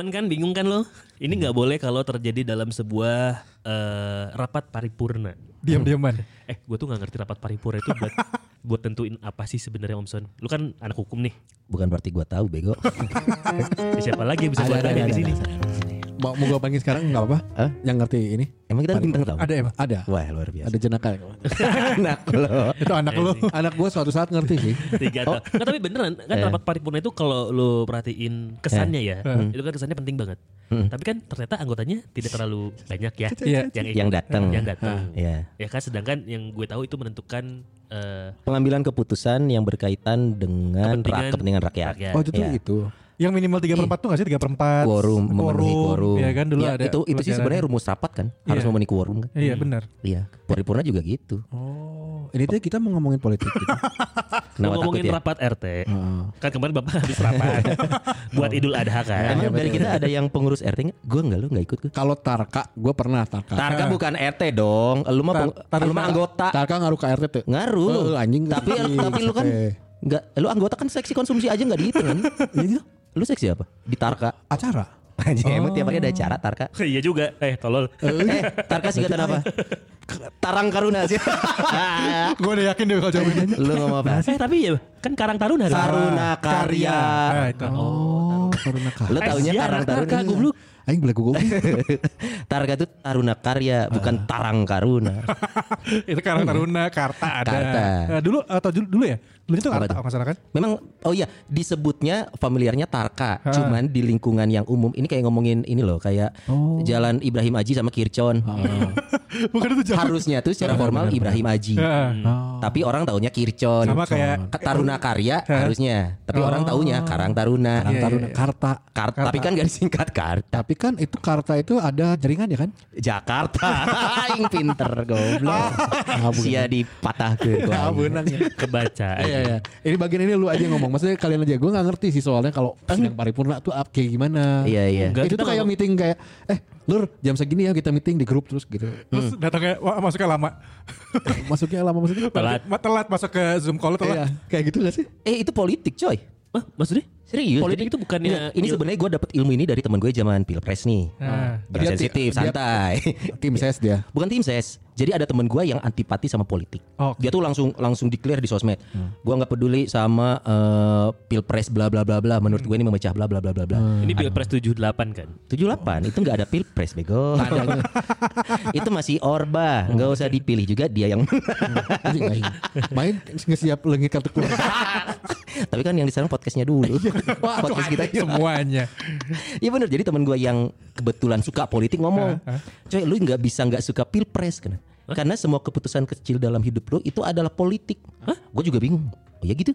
Diam-diaman kan bingung kan lo? Ini nggak boleh kalau terjadi dalam sebuah eh, rapat paripurna. Diam-diaman. Eh, gue tuh nggak ngerti rapat paripurna itu buat buat tentuin apa sih sebenarnya Om Son. Lu kan anak hukum nih. Bukan berarti gua tahu bego. Siapa lagi yang bisa buat tanya di sini? Mau, mau gue panggil sekarang nggak apa-apa? Hah? Yang ngerti ini? Emang kita bintang tahu? Ada emang? Ada. Wah luar biasa. Ada jenaka. Anak lo. Itu anak lu. anak gue suatu saat ngerti sih. Tiga Oh. Nggak, tapi beneran kan Eh. rapat paripurna itu kalau lu perhatiin kesannya ya, itu kan kesannya penting banget. Tapi kan ternyata anggotanya tidak terlalu banyak ya. Iya. Yang ikut. Yang datang. Yang datang. Iya. Ya kan sedangkan yang gue tahu itu menentukan eh, Pengambilan keputusan yang berkaitan dengan Kepentingan rak kepentingan rakyat. rakyat. Oh itu tuh Iya. itu. Yang minimal 3 per 4 tuh gak sih 3 per 4 Quorum, memenuhi quorum. Iya kan dulu Ya, ada itu itu sih sebenarnya rumus rapat kan, harus Iya. memenuhi quorum kan. Iya benar. Iya, paripurna juga gitu. Oh, ini tuh kita mau ngomongin politik gitu. Kenapa ngomongin ya? rapat RT. Kan kemarin Bapak habis rapat buat Idul Adha kan. Emang dari kita ada yang pengurus RT nggak? Gue nggak, lu nggak ikut gue. Kalau Tarka, gue pernah Tarka. Tarka bukan RT dong, lu mah anggota. Tarka ngaruh ke RT tuh. Ngaruh. Oh, anjing. Tapi tapi lu kan oke. nggak, lu anggota kan seksi konsumsi aja nggak dihitung kan? Iya. Lu seksi apa? Di Tarka. acara. Anjing, emang tiap hari ada acara Tarka. iya juga. Eh tolol. eh, Tarka singkatan apa? Tarang Karuna sih. gue udah yakin deh kalau jawabin. lu ngomong apa? Eh tapi ya kan Karang Taruna. Taruna Karya. Nah, itu. Oh, Taruna Karya. Lu taunya Eh, iya, Karang Taruna. Tarka, goblok. Aing boleh gue Targa itu Taruna Karya, bukan Tarang Karuna. Itu Karang Taruna, Karta ada. Karta. Nah, dulu atau dulu, dulu ya? Dulu itu Apa Karta tuh? masalah kan? Memang oh iya disebutnya familiarnya Tarka, cuman di lingkungan yang umum ini kayak ngomongin ini loh kayak Jalan Ibrahim Aji sama Kircon. Bukan itu. Harusnya tuh secara formal Ibrahim Aji. Tapi orang taunya Kircon. Sama kayak- Ka- Taruna Karya harusnya. Tapi orang taunya Karang Taruna. Karang Taruna, Karta. Kar- tapi kan gak disingkat Karta. Tapi kan itu Karta itu ada jaringan ya kan? Jakarta. Aing pinter goblok. Sia dipatah ke Ah, ya. Kebaca. Iya iya. Ini bagian ini lu aja yang ngomong. Maksudnya kalian aja. Gue nggak ngerti sih soalnya kalau sidang paripurna tuh ap- kayak gimana. Iya iya. Enggak, itu tuh kayak meeting kayak eh lur jam segini ya kita meeting di grup terus gitu. Terus datangnya wah, masuknya lama. Masuknya lama maksudnya. Telat. Telat masuk ke Zoom call Iya, telat. kayak gitu gak sih? Eh itu politik coy. Hah, maksudnya? Serius? Politik Jadi- itu bukannya Enggak, ini sebenarnya gue dapet ilmu ini dari teman gue zaman pilpres nih. Nah, Jangan Dia- sensitif, dia- santai. Tim ses dia. Bukan tim ses. Jadi ada teman gue yang antipati sama politik. Oh, Dia tuh langsung langsung declare di sosmed. Gua nggak peduli sama eh, pilpres bla bla bla bla. Menurut gue ini memecah bla bla bla bla bla. Ini Pilpres 78 kan. 78 itu nggak ada pilpres bego. itu masih orba, nggak usah dipilih juga dia yang anjing. Main nggak siap lengit kartu. Tapi kan yang diserang podcastnya dulu. Wah, Podcast kita. semuanya. Iya bener jadi teman gue yang kebetulan suka politik ngomong, coy lu nggak bisa nggak suka pilpres kan? Karena semua keputusan kecil dalam hidup lu itu adalah politik. Hah? Gue juga bingung. Oh ya gitu.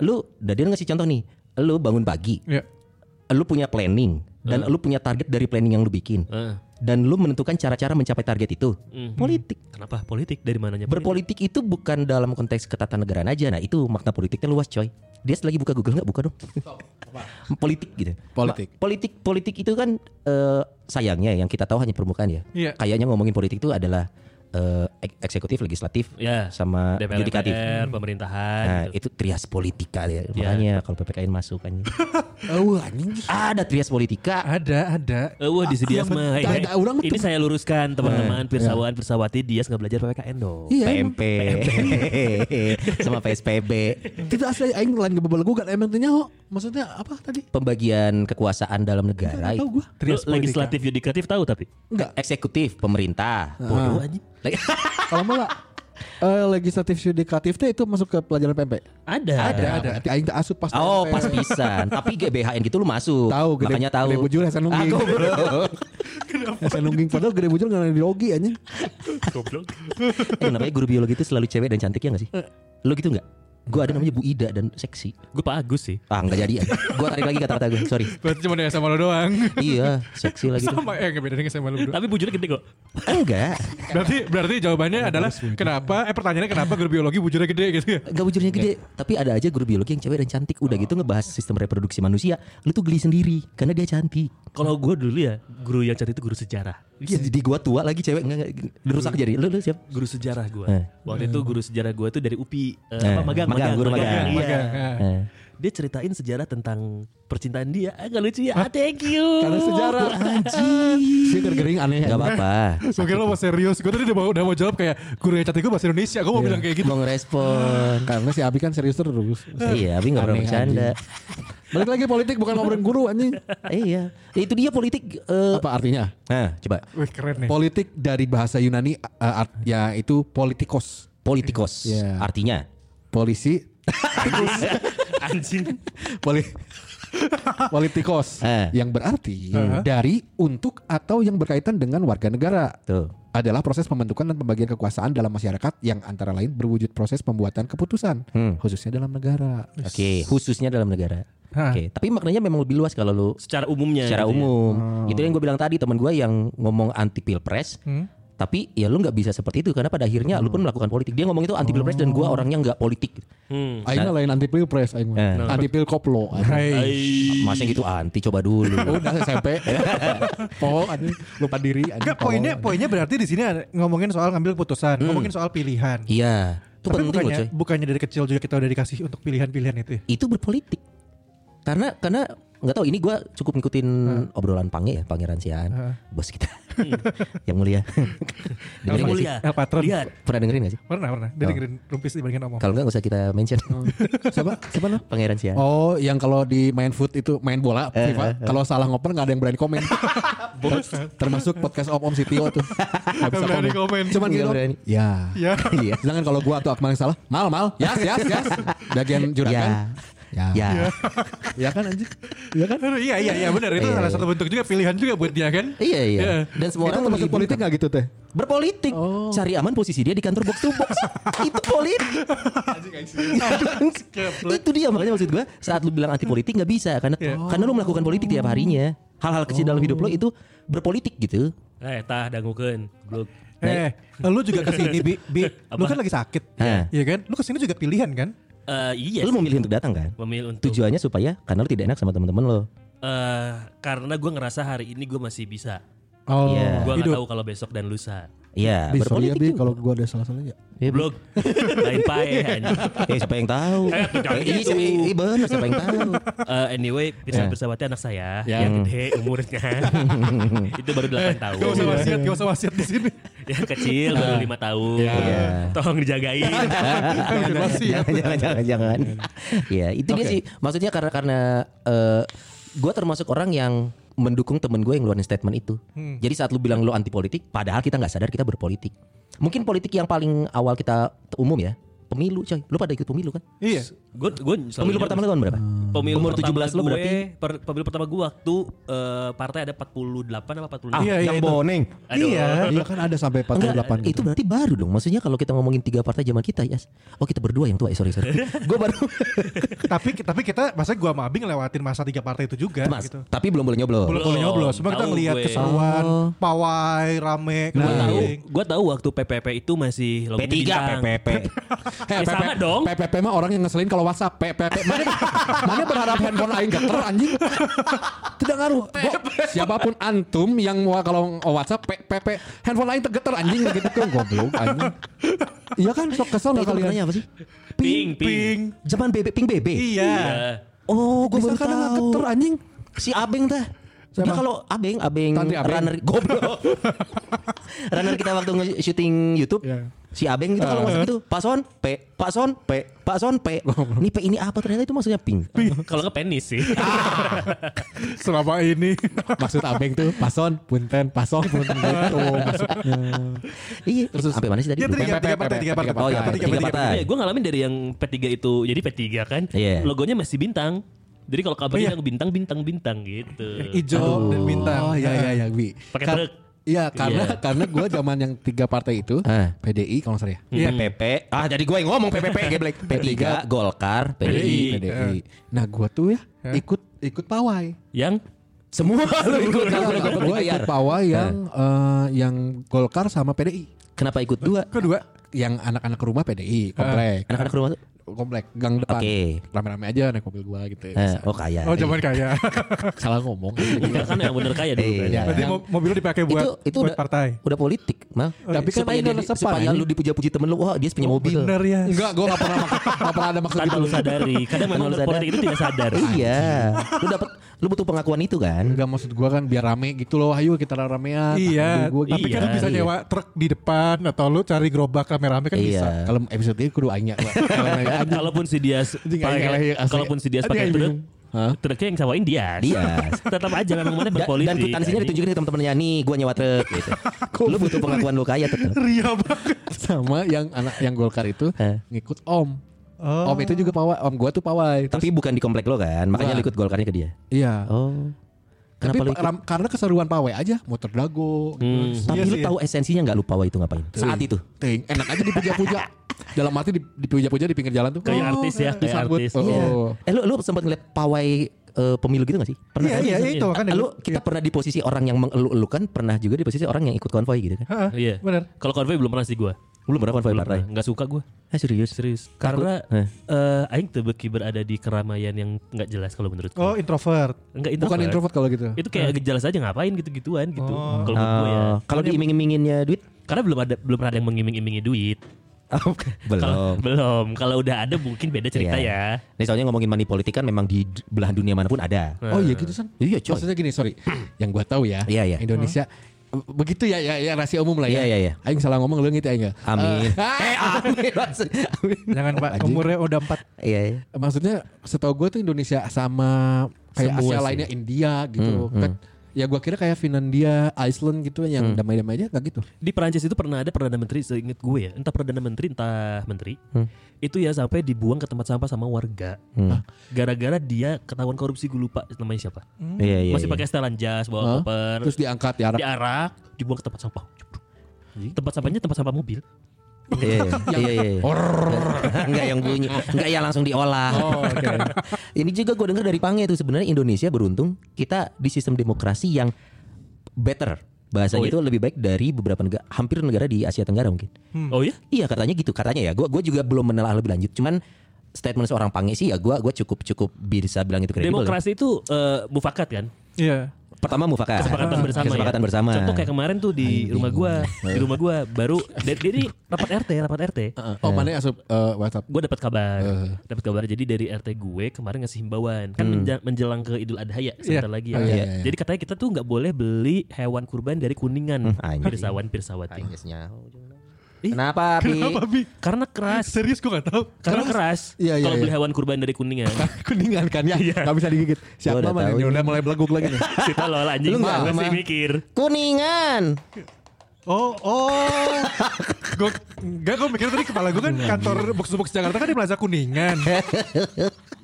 Lu, Dadian ngasih contoh nih. Lu bangun pagi, Ya. lu punya planning dan lu punya target dari planning yang lu bikin. Dan lu menentukan cara-cara mencapai target itu. Politik. kenapa politik dari mananya? politik? Berpolitik itu bukan dalam konteks ketatanegaraan aja. Nah itu makna politiknya luas coy. Dia lagi buka Google nggak? Buka dong. politik gitu. Politik. Ma- politik politik itu kan eh, sayangnya yang kita tahu hanya permukaan ya. Iya. Kayaknya ngomongin politik itu adalah eh, ek- eksekutif, legislatif, Ya. sama DPR, yudikatif. DPR, pemerintahan. Nah gitu. itu trias politika ya. Makanya kalau PPKN masuk kan. Oh anjing. Ada trias politika. Ada, ada. Eh, wah di Dias mah. orang ini tuh. saya luruskan teman-teman pirsawan pirsawati Dias nggak belajar PPKN dong. Iya. PMP sama PSPB. Itu asli aing lain ngebebel gue kan emang tanya kok. Maksudnya apa tadi? Pembagian kekuasaan dalam negara Tahu gue. Lu Trias politika. legislatif yudikatif tahu tapi. Enggak. eksekutif pemerintah Bodoh anjing. Lagi- Kalau malah eh, legislatif yudikatif teh itu masuk ke pelajaran PMP. Ada. Ada, ada. Aing tak asup pas oh PMP. pas pisan tapi GBHN gitu lu masuk Tahu, gede- makanya tahu gede bujur, Hasan Nungging. Aku, bro. Saya nungging padahal gede bujur nggak ada biologi anjing. Goblok. eh namanya guru biologi itu selalu cewek dan cantik ya gak sih lu gitu nggak Gue ada namanya Bu Ida dan seksi. Gue Pak Agus sih. Ah nggak jadi. Gue tarik lagi kata-kata gue. Sorry. Berarti cuma di SMA lo doang. iya, seksi lagi tuh. Sama eh nggak beda dengan SMA lo berdua. Tapi bujurnya gede kok. Enggak. Berarti berarti jawabannya adalah kenapa? Eh pertanyaannya kenapa guru biologi bujurnya gede gitu ya? Gak bujurnya gede. Tapi ada aja guru biologi yang cewek dan cantik. Udah gitu ngebahas sistem reproduksi manusia. Lu tuh geli sendiri. Karena dia cantik. Kalau gue dulu ya, guru yang cantik itu guru sejarah. Iya, di gua tua lagi cewek enggak, enggak dirusak jadi. Lu lu siap? Guru sejarah gue. Eh. Waktu itu guru sejarah gue tuh dari UPI. eh, Eh, apa, magang, magang, guru magang. Iya. Magang, ah. Eh. Dia ceritain sejarah tentang percintaan dia. Ah, gak lucu ya? Ah, thank you. Karena sejarah. Anjing. Si gering aneh. Gak apa-apa. Gue kira lo mau serius. Gue tadi udah mau, udah mau jawab kayak guru yang cantik gue bahasa Indonesia. Gue mau bilang kayak gitu. Mau ngerespon. Karena si Abi kan serius terus. iya, tapi gak pernah bercanda. Balik lagi politik bukan ngobrolin guru anjing. iya. Itu dia politik. eh, Apa artinya? Nah, coba. Wih keren nih. Politik dari bahasa Yunani uh, art, ya itu politikos. Politikos. Iya. Artinya. Polisi Anjing. poli politikos Eh. yang berarti dari untuk atau yang berkaitan dengan warga negara Tuh. adalah proses pembentukan dan pembagian kekuasaan dalam masyarakat yang antara lain berwujud proses pembuatan keputusan Hmm. khususnya dalam negara. Oke, khususnya dalam negara. Oke, tapi maknanya memang lebih luas kalau lu Secara umumnya. secara gitu ya. umum. Itu yang gue bilang tadi teman gue yang ngomong anti pilpres. Tapi ya lu nggak bisa seperti itu karena pada akhirnya lu pun melakukan politik. Dia ngomong itu anti pilpres dan gue orangnya nggak politik. Hmm. Aing mah lain anti pilpres, aing mah. Eh. anti pilkoplo. Masa gitu anti coba dulu. Udah SMP. Po, anjing. lupa diri. anjing. Enggak poinnya poinnya berarti di sini ada- ngomongin soal ngambil putusan, ngomongin soal pilihan. Iya, itu Tapi penting loh bukannya coy. bukannya dari kecil juga kita udah dikasih untuk pilihan-pilihan itu ya? Itu berpolitik. Karena karena nggak tahu ini gue cukup ngikutin obrolan Pange ya Pangeran Sian, bos kita yang mulia. dengerin Yang nggak sih? mulia. El Patron. Lihat. Pernah dengerin gak sih? Pernah pernah. Dia dengerin rumpis dibandingin omong. Kalau nggak nggak usah kita mention. Siapa? Siapa lu? Pangeran Sian. Oh, yang kalau di main foot itu main bola Eh, FIFA, kalau salah ngoper nggak ada yang berani komen. Ter- Termasuk podcast Om Om Sitio tuh. Nggak bisa berani komen. Cuman gitu. berani. Ya. Ya. Iya. Sedangkan kalau gua atau Akmal yang salah, mal mal, yas yas yas. Bagian juragan. Ya. Ya. Ya. Ya kan anjing? Ya kan? Aduh, iya iya iya benar itu Iya, salah iya. satu bentuk juga pilihan juga buat dia kan. Iya iya. Iya. Dan semua Itu orang termasuk politik nggak gitu teh? berpolitik. Cari aman posisi dia di kantor box to box. itu politik. itu dia makanya maksud gue saat lu bilang anti politik nggak bisa karena karena lu melakukan politik tiap harinya. Hal-hal kecil dalam hidup lo itu berpolitik gitu. Eh, tah dangukeun. Blok. Eh, lu juga ke sini bi, bi. lu kan lagi sakit. Iya kan? Lu ke sini juga pilihan kan? Eh, iya. Lu memilih untuk datang kan? memilih untuk Tujuannya supaya karena lu tidak enak sama teman-teman lo. eh karena gue ngerasa hari ini gue masih bisa. Oh, Iya. Gue nggak tahu kalau besok dan lusa. Iya, Bi, sorry ya berpolitik Bi juga. kalau gua ada salah-salah ya. Iya, Bu. Blok. Lain pae anjing. Eh, siapa yang tahu? Eh, Eh, iya, gitu. siapa- iya, bener, siapa yang tahu? Eh, anyway, Pirsa Ya. Bersawati anak saya Ya. yang gede umurnya. itu baru 8 tahun. Gak usah wasiat, gak usah wasiat di sini. yang kecil baru 5 tahun. Iya. Tolong dijagain. Jangan jangan jangan jangan. Iya, itu dia sih. Maksudnya karena karena eh gue termasuk orang yang mendukung temen gue yang ngeluarin statement itu. Jadi saat lu bilang lu anti politik, padahal kita nggak sadar kita berpolitik. Mungkin politik yang paling awal kita umum ya, pemilu coy. Lu pada ikut pemilu kan? Iya. Gue gue Pemilu pertama lu tahun berapa? Pemilu Umur pertama 17 lu gue, berarti? per- pemilu pertama gue waktu eh, partai ada 48 apa 46. Iya, iya, itu. boneng. Aduh. Iya. Iya kan ada sampai 48 Enggak, gitu. itu berarti baru dong. Maksudnya kalau kita ngomongin tiga partai zaman kita, ya. Oh kita berdua yang tua, eh, sorry sorry. gue baru. tapi tapi kita masa gua sama Abi ngelewatin masa tiga partai itu juga Mas, gitu. tapi belum boleh nyoblos. Belum boleh nyoblos, cuma kita ngelihat gue. keseruan, Oh. pawai, rame, Gue tahu, gue tahu waktu PPP itu masih logo P3 bintang. PPP. Heh, Ya sama dong. PPP mah orang yang ngeselin kalau WhatsApp. PPP. Mana, mana berharap handphone aing geter anjing? Tidak ngaruh. Gua, siapa pun antum yang mau kalau WhatsApp PPP handphone aing tergeter anjing gitu kan goblok anjing. Iya kan sok kesel enggak kalian? namanya apa sih? Ping, ping. Zaman BB Ping BB. Iya. Ya. Oh, gue baru kan tahu. geter anjing. Si Abeng tah. Siapa? Dia kalau Abeng, Abeng, Abeng. runner goblok. runner kita waktu nge-shooting YouTube. Iya. Si Abeng itu kalau masuk itu Pak Son P, Pak Son P, Pak Son P. Ini P ini apa ternyata itu maksudnya ping. Kalau nggak penis sih. Selama ini. Maksud abeng tuh pason, punten, pasong, punten gitu maksudnya. iya, terus sampai mana sih tadi? Lupa. tiga, tiga partai, tiga partai. Oh iya, Tiga tiga partai. partai. gue ngalamin dari yang P3 itu jadi P3 kan. Iya. Logonya masih bintang. Jadi kalau kabarnya Oh, iya. yang bintang bintang bintang gitu. Hijau dan bintang. Oh iya iya iya, Bi. Pakai truk. Iya karena karena gue zaman yang tiga partai itu Ah. PDI kalau nggak salah ya. Iya PPP. Ah jadi gue yang ngomong PPP geblek. P3 Golkar, PDI. PDI. Nah gue tuh ya ikut ikut pawai. Yang Semua lu ikut Gue ikut pawai yang eh, yang Golkar sama PDI. Kenapa ikut dua? Kedua. Yang anak-anak rumah PDI komplek. Anak-anak rumah tuh. Komplek gang depan. Oke. Rame-rame aja naik mobil gua gitu. Eh, oh kaya. Oh zaman kaya. Salah ngomong. Enggak kan yang bener kaya dulu kan. Iya. Berarti mo- mobil lu dipakai buat itu itu buat udah partai. udah politik mal Tapi kan supaya main dia, supaya lu dipuja-puji temen lu wah dia punya mobil Bener ya. Enggak, gue gak pernah gak pernah ada maksud Tanpa gitu. lu sadari. Kadang memang lu sadar. politik itu tidak sadar. iya lu dapat lu butuh pengakuan itu kan Enggak maksud gue kan biar rame gitu loh. Ayo kita ramean. Iya, Gua, tapi kan lu Iya, bisa iya. nyewa truk di depan atau lu cari gerobak rame-rame kan bisa. iya Kalau episode ini kudu aingnya. Kalaupun si Dias pakai asli. kalaupun si Dias pakai truk, bingung. Hah? truknya yang sawain Dias. Dias. Tetap aja kan ngomongnya Da- berpolitik. dan anjing. ditunjukin ke teman-temannya nih gua nyewa truk gitu lu butuh pengakuan lu kaya tetap Ria banget. sama yang anak yang Golkar itu ngikut Om. Oh. Om itu juga pawai. Om gua tuh pawai. Terus, tapi bukan di komplek lo kan makanya Bukan. ikut golkarnya ke dia iya. oh Tapi kenapa pa- ikut ram- karena keseruan pawai aja, motor dago. gitu. Hmm. tapi Iya lu sih, ya. tahu esensinya nggak lu pawai itu ngapain saat itu Ting, enak aja dipuja-puja. Dalam arti di- dipuja-puja di pinggir jalan tuh. Kayak Oh, artis ya, kayak artis. Oh. Iya. eh lu lu sempat ngeliat pawai eh, pemilu gitu gak sih pernah Iya kan? iya itu kan. lu kita pernah di posisi orang yang mengeluh kan pernah juga di posisi orang yang ikut konvoy gitu kan Heeh, Iya. Bener. Kalau konvoy belum pernah sih gue. belum pernah konvoy partai Enggak suka gue. eh serius Serius. Karena Eh. eh aing tebeki berada di keramaian yang nggak jelas kalau menurut gue. Oh introvert. Enggak Bukan introvert kalau gitu. Itu kayak jelas aja ngapain gitu-gituan gitu. Kalau menurut gue ya. Oh, kalau diiming-iminginnya duit Karena belum ada belum pernah ada yang mengiming-imingi duit. Oh, Kalau belum. belum. Kalau udah ada mungkin beda cerita Iya. ya. Nih soalnya ngomongin money politik kan memang di belahan dunia mana pun ada. Oh iya gitu san. Iya, coy. Maksudnya gini sorry, yang gua tahu ya, Iya, iya. Indonesia begitu ya ya ya rahasia umum lah ya. Iya, iya, iya. Aing salah ngomong lu gitu aing enggak. Amin. Eh, eh amin. Amin. Jangan Pak, Anjing. umurnya udah empat. Iya, iya. maksudnya setahu gue tuh Indonesia sama kayak Semua Asia sih. lainnya India gitu. Hmm, Kan, ya gua kira kayak Finlandia, Iceland gitu yang damai-damai aja enggak gitu. Di Perancis itu pernah ada perdana menteri seingat gue ya, entah perdana menteri entah menteri. Hmm. Itu ya sampai dibuang ke tempat sampah sama warga. Hmm. Gara-gara dia ketahuan korupsi gue lupa namanya siapa. Iya, iya. Masih iya. pakai setelan jas, bawa Hah? koper, Terus diangkat diarak. diarak, dibuang ke tempat sampah. Tempat sampahnya tempat sampah mobil. Iya, iya, iya, iya. Enggak yang bunyi, enggak yang langsung diolah. Oh, oke. Ini juga gue dengar dari Pange itu sebenarnya Indonesia beruntung kita di sistem demokrasi yang better. Bahasanya Oh, iya? itu lebih baik dari beberapa negara, hampir negara di Asia Tenggara mungkin. Oh ya? Iya katanya gitu, katanya ya. Gue gue juga belum menelaah lebih lanjut. Cuman statement seorang Pange sih ya gue gue cukup cukup bisa bilang itu kredibel. ya. Demokrasi itu eh, mufakat kan? Iya. Pertama mufakat. Kesepakatan bersama Kesepakatan ya. bersama. Contoh kayak kemarin tuh di rumah gua, di rumah gua baru dari, dari rapat RT, rapat RT. Oh, mana asup eh, WhatsApp? Gue dapat kabar, dapat kabar. Jadi dari RT gue kemarin ngasih himbauan, kan menja- menjelang ke Idul Adha ya, sebentar lagi ya. Oh, iya, iya, iya. Jadi katanya kita tuh nggak boleh beli hewan kurban dari kuningan, anjing. pirsawan pirsawati. Kenapa, Pi? Kenapa Bi? Karena keras, Serius gue gak tahu. karena keras. Iya, iya, Kalau iya. beli hewan kurban dari kuningan, Kuningan kan ya, nggak bisa digigit. Siapa udah mana ini udah mulai beleguk lagi nih. kita loh anjing Lu nggak masih mikir. Kuningan. Oh, oh. gue enggak gue mikir tadi kepala gue kan kantor box box Jakarta kan di Plaza Kuningan.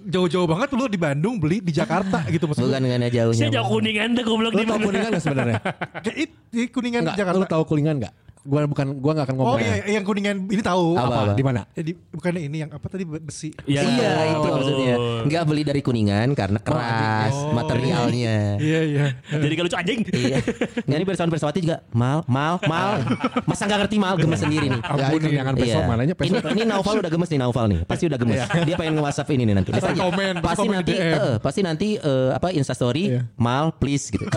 Jauh-jauh banget lu di Bandung beli di Jakarta gitu maksud gue. Bukan dengan jauhnya. Saya jauh kuningan tuh goblok di mana? kuningan nggak sebenarnya? Di Kuningan Enggak, Jakarta. lu tahu kuningan nggak? Gua bukan gua nggak akan ngomong. Oh iya yang Kuningan ini tahu. Apa, apa? Di mana? Eh, di, bukannya ini yang apa tadi besi. Ya, Iya itu betul. maksudnya Nggak beli dari Kuningan karena keras Oh. materialnya Iya iya. Jadi kalau lucu anjing. Iya Nggak ini Pirsawan Pirsawati juga Mal, mal, mal Masa nggak ngerti mal gemes sendiri nih Ya ini jangan Iya. besok mananya Ini, besok. ini Naufal udah gemes nih Naufal nih Pasti udah gemes Dia pengen nge-whatsapp ini nih nanti Pasti komen, pasti Pasti komen nanti DM. eh, Pasti nanti eh, Apa instastory Iya. Mal please gitu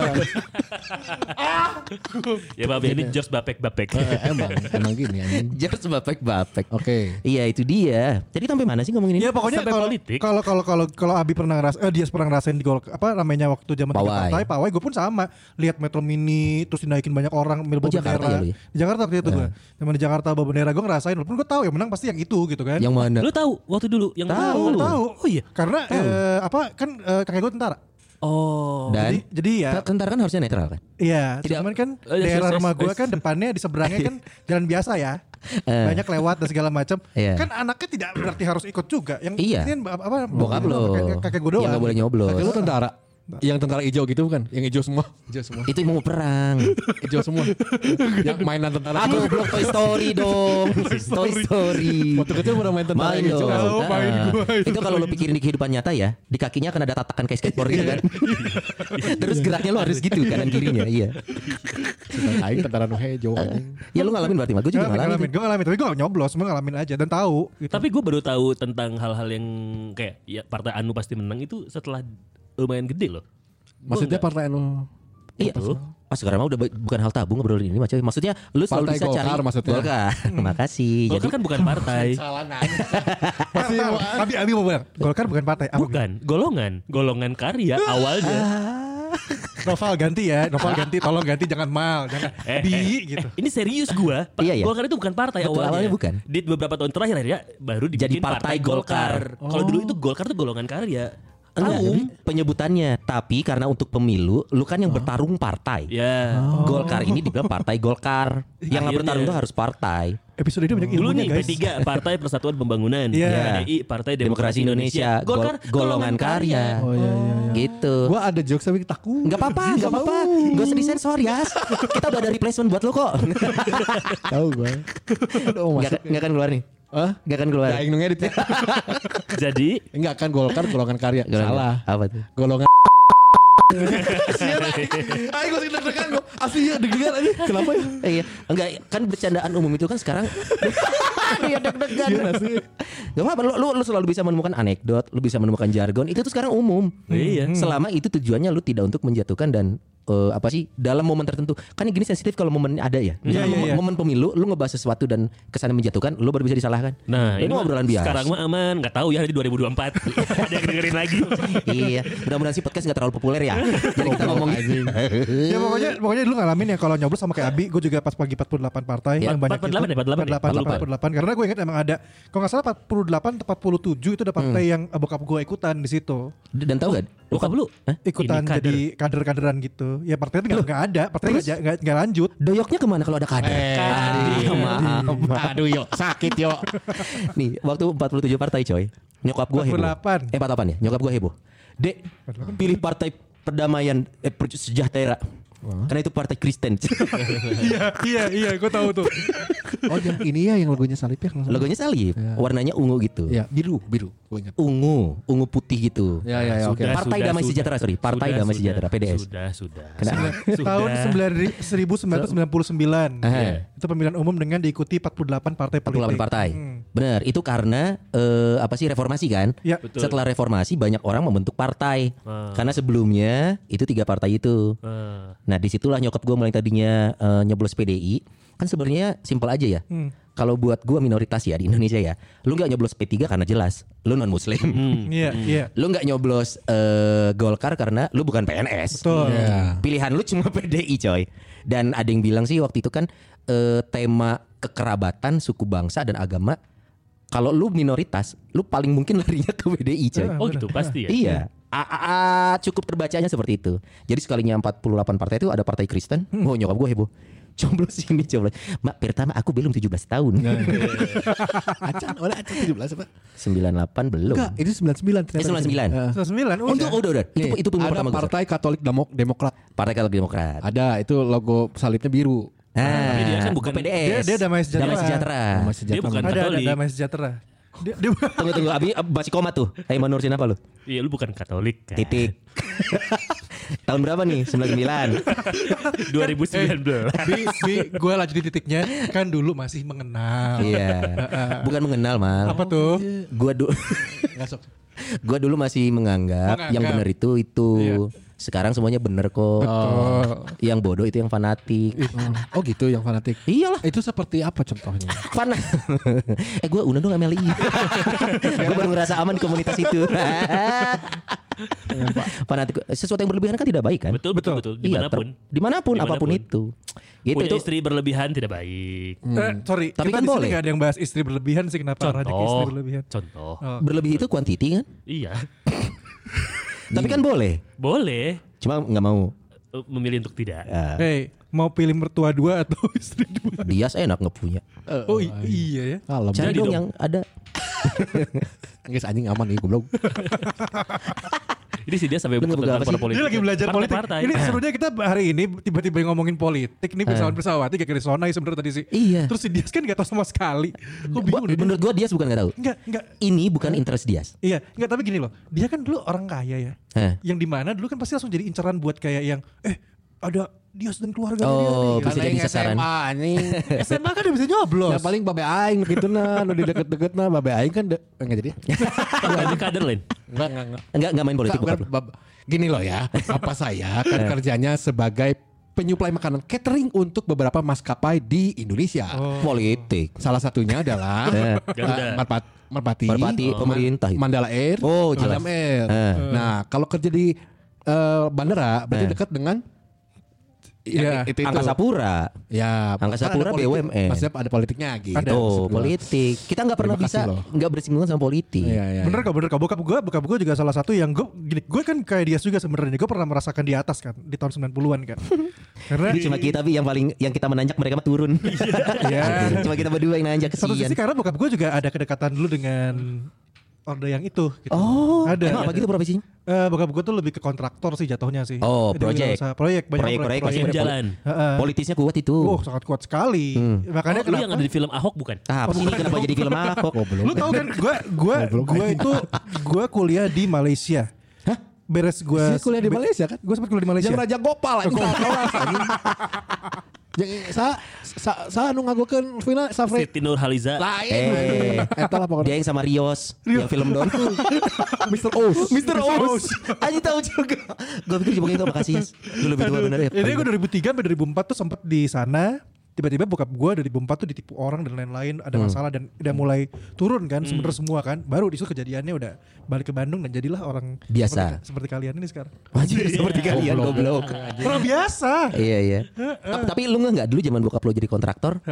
Ya Bapak ini George Bapek Bapek. Eh, emang emang gini anjing. Just bapek bapek Oke. Iya itu dia Jadi sampai mana sih ngomongin ini Ya pokoknya Sampai kalau politik. kalau kalau kalau kalau Abi pernah ngeras eh dia pernah ngerasain di gol apa namanya waktu zaman tiga Pawai. partai Pawai gue pun sama lihat Metro Mini terus dinaikin banyak orang mil bawa Jakarta bendera ya ya? di Jakarta waktu itu gue zaman di Jakarta bawa bendera gue ngerasain walaupun gue tahu yang menang pasti yang itu gitu kan Yang mana Lu tahu waktu dulu yang Tahu. Tahu Oh iya. karena eh, apa kan eh, kakek gue tentara Oh. jadi, Dan jadi ya Tentara kan harusnya netral kan Iya, Tidak- cuman kan Oh, iya, daerah yes, rumah yes, gue yes. kan depannya di seberangnya kan jalan biasa ya. Eh. Banyak lewat dan segala macam. Iya. Kan anaknya tidak berarti harus ikut juga. Yang Iya. ini kan apa Bokap lo kakek, kakek gue doang. Yang gak boleh nyoblos Kakek lu tentara. Yang tentara hijau gitu bukan? Yang hijau semua. Hijau semua. Itu mau perang. Hijau semua. yang mainan tentara Aku blok Toy Story dong. Toy Story. Waktu kecil pernah main tentara Main hijau. dong. Oh, main Ah. gua itu itu kalau lo pikirin di kehidupan nyata ya, di kakinya akan ada tatakan kayak skateboard gitu kan. Terus geraknya lo harus gitu kanan kirinya, iya. Aing tentara nu hijau. anjing. Ya lo ngalamin berarti, gue juga Ngalamin. Gue ngalamin, tapi gue gak nyoblos, cuma ngalamin aja dan tahu. Gitu. Tapi gue baru tahu tentang hal-hal yang kayak ya partai Anu pasti menang itu setelah lumayan gede loh. Maksudnya partai anu Iya. Oh sekarang mah udah bu- bukan hal tabu ngobrolin ini macam. Maksudnya lu selalu Partai bisa Golkar cari maksudnya. Golkar. Makasih. Golkar Jadi kan bukan partai. salah Masih, Abi, Abi mau bilang, Golkar bukan partai. Apa? Bukan, golongan, golongan karya awalnya. Novel ganti ya, Novel ganti, tolong ganti jangan mal, jangan Eh, bi eh, gitu. eh, ini serius gua. Pa- Iya, iya. Golkar itu bukan partai Betul, awalnya. awalnya bukan. Di beberapa tahun terakhir akhirnya baru dibikin Jadi partai Golkar. Kalau dulu itu Golkar tuh golongan karya. Enggak, Kaum. penyebutannya. Tapi karena untuk pemilu, lu kan yang bertarung partai. Ya. Golkar ini dibilang partai Golkar. Yang nggak Akhirnya. bertarung tuh harus partai. Episode ini banyak Dulu ilmunya nih guys. P3 Partai Persatuan Pembangunan, Iya. PDI Partai Demokrasi Indonesia, Golkar Gol- golongan karya. Oh iya iya. iya. Gitu. Gua ada jokes tapi takut. Enggak apa-apa, enggak apa-apa. Gak usah disensor ya. Kita udah ada replacement buat lo kok. Tahu gua. Enggak enggak akan keluar nih. Hah? Enggak akan keluar. Ya aing nu ngedit ya. Jadi Enggak kan Golkar golongan karya. Golongan- Salah. Apa tuh? Golongan Aing gua deg-degan gua. Asli ya deg-degan aja. Kenapa ya? Iya, enggak kan bercandaan umum itu kan sekarang Iya deg-degan. Gak apa-apa, lu, lu, lu selalu bisa menemukan anekdot, lu bisa menemukan jargon, itu tuh sekarang umum. Iya. Selama itu tujuannya lu tidak untuk menjatuhkan dan eh, apa sih dalam momen tertentu. Kan gini sensitif kalau momen ada ya. Misalnya Iya, iya, momen, iya. momen pemilu, lu ngebahas sesuatu dan kesannya menjatuhkan, lu baru bisa disalahkan. Nah, ini ini obrolan biasa. Sekarang mah aman, nggak tahu ya di 2024. Ada yang dengerin lagi. iya, mudah-mudahan sih podcast gak terlalu populer ya. Jadi kita ngomong Ya pokoknya pokoknya dulu ngalamin ya kalau nyoblos sama kayak Abi, gue juga pas pagi 48 partai Ya, paling banyak 48 ya, 48 ya? 48 karena gue ingat emang ada kalau nggak salah 48 atau 47 itu ada partai yang bokap gue ikutan di situ. dan tahu gak? Bokap lu? Hah? Ikutan kader. jadi kader-kaderan gitu. Ya partai itu nggak nggak ada, partai nggak ja- nggak nggak lanjut. Doyoknya ke mana kalau ada kader? Eh, Ah, maaf. Aduh yo, sakit yo. Nih, waktu 47 partai coy. Nyokap gua heboh. 48. Eh 48 ya. Nyokap gua heboh. Dek, pilih partai perdamaian eh, sejahtera. Karena itu partai Kristen. iya iya iya, gue tahu tuh. Oh yang ini ya yang logonya salib ya. Logonya salib, warnanya ungu gitu. Ya biru biru. Gue ingat. Ungu, ungu putih gitu. Ya ya ya oke. Sudah, Partai sudah, Damai sudah. Sejahtera, sorry. Partai Sudah, Damai sudah. Sejahtera, PDS. Sudah, sudah. Kenapa? Tahun 1999. Eh. Itu pemilihan umum dengan diikuti 48 partai 48 politik. partai. Hmm. Benar, itu karena eh, apa sih reformasi kan? Ya. Betul. Setelah reformasi banyak orang membentuk partai. Ah. Karena sebelumnya itu tiga partai itu. Ah. Nah di situlah nyokap gue mulai tadinya eh, nyoblos PDI kan sebenarnya simpel aja ya. Hmm. Kalau buat gue minoritas ya di Indonesia ya, lu nggak nyoblos P3 karena jelas lu non Muslim. Iya, iya. Lu nggak nyoblos eh, Golkar karena lu bukan PNS. Betul. Ya. Pilihan lu cuma PDI coy. Dan ada yang bilang sih waktu itu kan eh, tema kekerabatan suku bangsa dan agama. Kalau lu minoritas, lu paling mungkin larinya ke PDI coy. Oh gitu pasti ya. Iya. A, a- a- cukup terbacanya seperti itu. Jadi sekalinya 48 partai itu ada partai Kristen. Hmm. Oh nyokap gue heboh. Coblos ini coblos. Mak pertama aku belum 17 tahun. Nah, Acan, oleh Acan 17 apa? 98 belum. Enggak, ini 99 ternyata. Eh, 99. Eh. 99 Oh, itu udah. udah. Itu Nih, itu pemilu ada pertama gue. Partai Katolik Demok Demokrat. Partai Katolik Demokrat. Ada itu logo salibnya biru. Ah, tapi dia kan bukan- PDS. Dia- dia Damai Sejahtera. Damai Sejahtera. Nama Dia sejahtera. bukan Ada ada Katolik. damai sejahtera. Dia, dia Tunggu tunggu Abi masih koma tuh. Aiman Nursin apa lu? Iya lu bukan Katolik kan. Titik. Tahun berapa nih? 99. 2019. Bi, bi gue lanjutin titiknya kan dulu masih mengenal. Iya. Bukan mengenal, Mal. Apa tuh? Gua dulu gua dulu masih menganggap, Menganggap. yang benar itu itu. Iya. Sekarang semuanya bener kok. Yang bodoh itu yang fanatik. Oh gitu yang fanatik. Iyalah. Itu seperti apa contohnya? Fana. eh gue undang dong MLI. gue baru ngerasa aman di komunitas itu. Fanatik. Sesuatu yang berlebihan kan tidak baik kan? betul betul betul. Iya, Di mana pun. ter- di mana pun, apa pun Di mana pun. itu. Gitu Punya itu. istri berlebihan tidak baik. Eh, sorry, Tapi kita kan boleh. ada yang bahas istri berlebihan sih kenapa ke istri Contoh. berlebihan. Contoh. Oh. Berlebih itu kuantiti kan? Iya. Tapi kan boleh. Boleh Cuma nggak mau. eh, memilih untuk tidak. Ya, Hey, mau pilih mertua dua atau istri dua? dia enak nggak punya. Oh i- iya ya. Kalem. Cari Jadi dong dong. yang ada. Guys anjing aman nih goblok. Ini si dia sampai buku tentang sih? politik. Dia lagi belajar politik. Partai. Ini serunya kita hari ini tiba-tiba ngomongin politik nih pesawat pesawati kayak Sonai sebenarnya tadi sih. Iya. Terus si Dias kan gak tahu sama sekali. Gue bingung. Menurut gue dia bukan nggak tahu. Enggak, enggak. Ini bukan interest dia. Iya, enggak tapi gini loh. Dia kan dulu orang kaya ya. Hah. Yang di mana dulu kan pasti langsung jadi incaran buat kayak yang eh ada Dias dan keluarga Oh, dia bisa jadi sasaran. SMA anjing. SMA kan udah bisa nyoblos. Ya paling babe aing gitu nah, di deket-deket nah babe aing kan enggak jadi. Ada kader lain. Enggak enggak enggak. Enggak enggak main politik Bukan, gini loh ya, apa saya kan kerjanya sebagai penyuplai makanan catering untuk beberapa maskapai di Indonesia. Politik. Salah satunya adalah Eh. Garuda. uh, Merpat- Merpati, Merpati, Man- pemerintah itu. Mandala Air, Oh, jelas. Air. Eh. Nah, kalau kerja di eh, bandara berarti Eh. dekat dengan Iya, yang itu, itu. Angkasa Pura. Ya, Angkasa ada Pura politik. BUMN. Maksudnya ada politiknya gitu. Ada. Politik. Kita nggak pernah bisa nggak bersinggungan sama politik. Iya, iya. Bener kok, bener kok. Bokap gue, bokap gue juga salah satu yang gue, gini, gue kan kayak Dias juga sebenarnya. Gue pernah merasakan di atas kan, di tahun 90-an kan. Karena Cuma kita tapi yang paling yang kita menanjak mereka mah turun. Iya. Cuma kita berdua yang nanjak satu kesian. sisi karena bokap gue juga ada kedekatan dulu dengan orde yang itu. Gitu. Oh, ada. Emang apa gitu profesinya? Eh, bokap gue tuh lebih ke kontraktor sih jatuhnya sih. Oh, project. usaha- proyek, banyak Proyek, proyek, Proyek Poli- jalan. Heeh. Politisnya kuat itu. Oh, sangat kuat sekali. Makanya Oh, lu kenapa? yang ada di film Ahok bukan? Ah, apa sih ini kenapa jadi film Ahok? Lu tau kan gue gue gue itu gue kuliah di Malaysia. Hah? Beres gue Dia kuliah di Malaysia kan? Gue sempat kuliah di Malaysia. Yang Raja Gopal anjing. Yang sa sa sa anu ngagokeun final Safri. Siti Nurhaliza. Lain. Eh, Eta lah dia pokoknya. yang sama Rios, yang film Don. Mr. Oz. Mr. Oz. Aji tahu juga. Gue pikir cuma itu makasih. Lu lebih tua bener ya. Jadi gue 2003 sampai 2004 tuh sempat di sana. Tiba-tiba bokap gue dari 2004 tuh ditipu orang dan lain-lain ada Hmm. masalah dan udah mulai turun kan sebenarnya semua kan. Baru di situ kejadiannya udah balik ke Bandung dan jadilah orang Biasa. seperti, seperti kalian ini sekarang. Anjir seperti kalian goblok. Orang biasa. Iya iya. Tapi, tapi lu nggak dulu zaman bokap lo jadi kontraktor?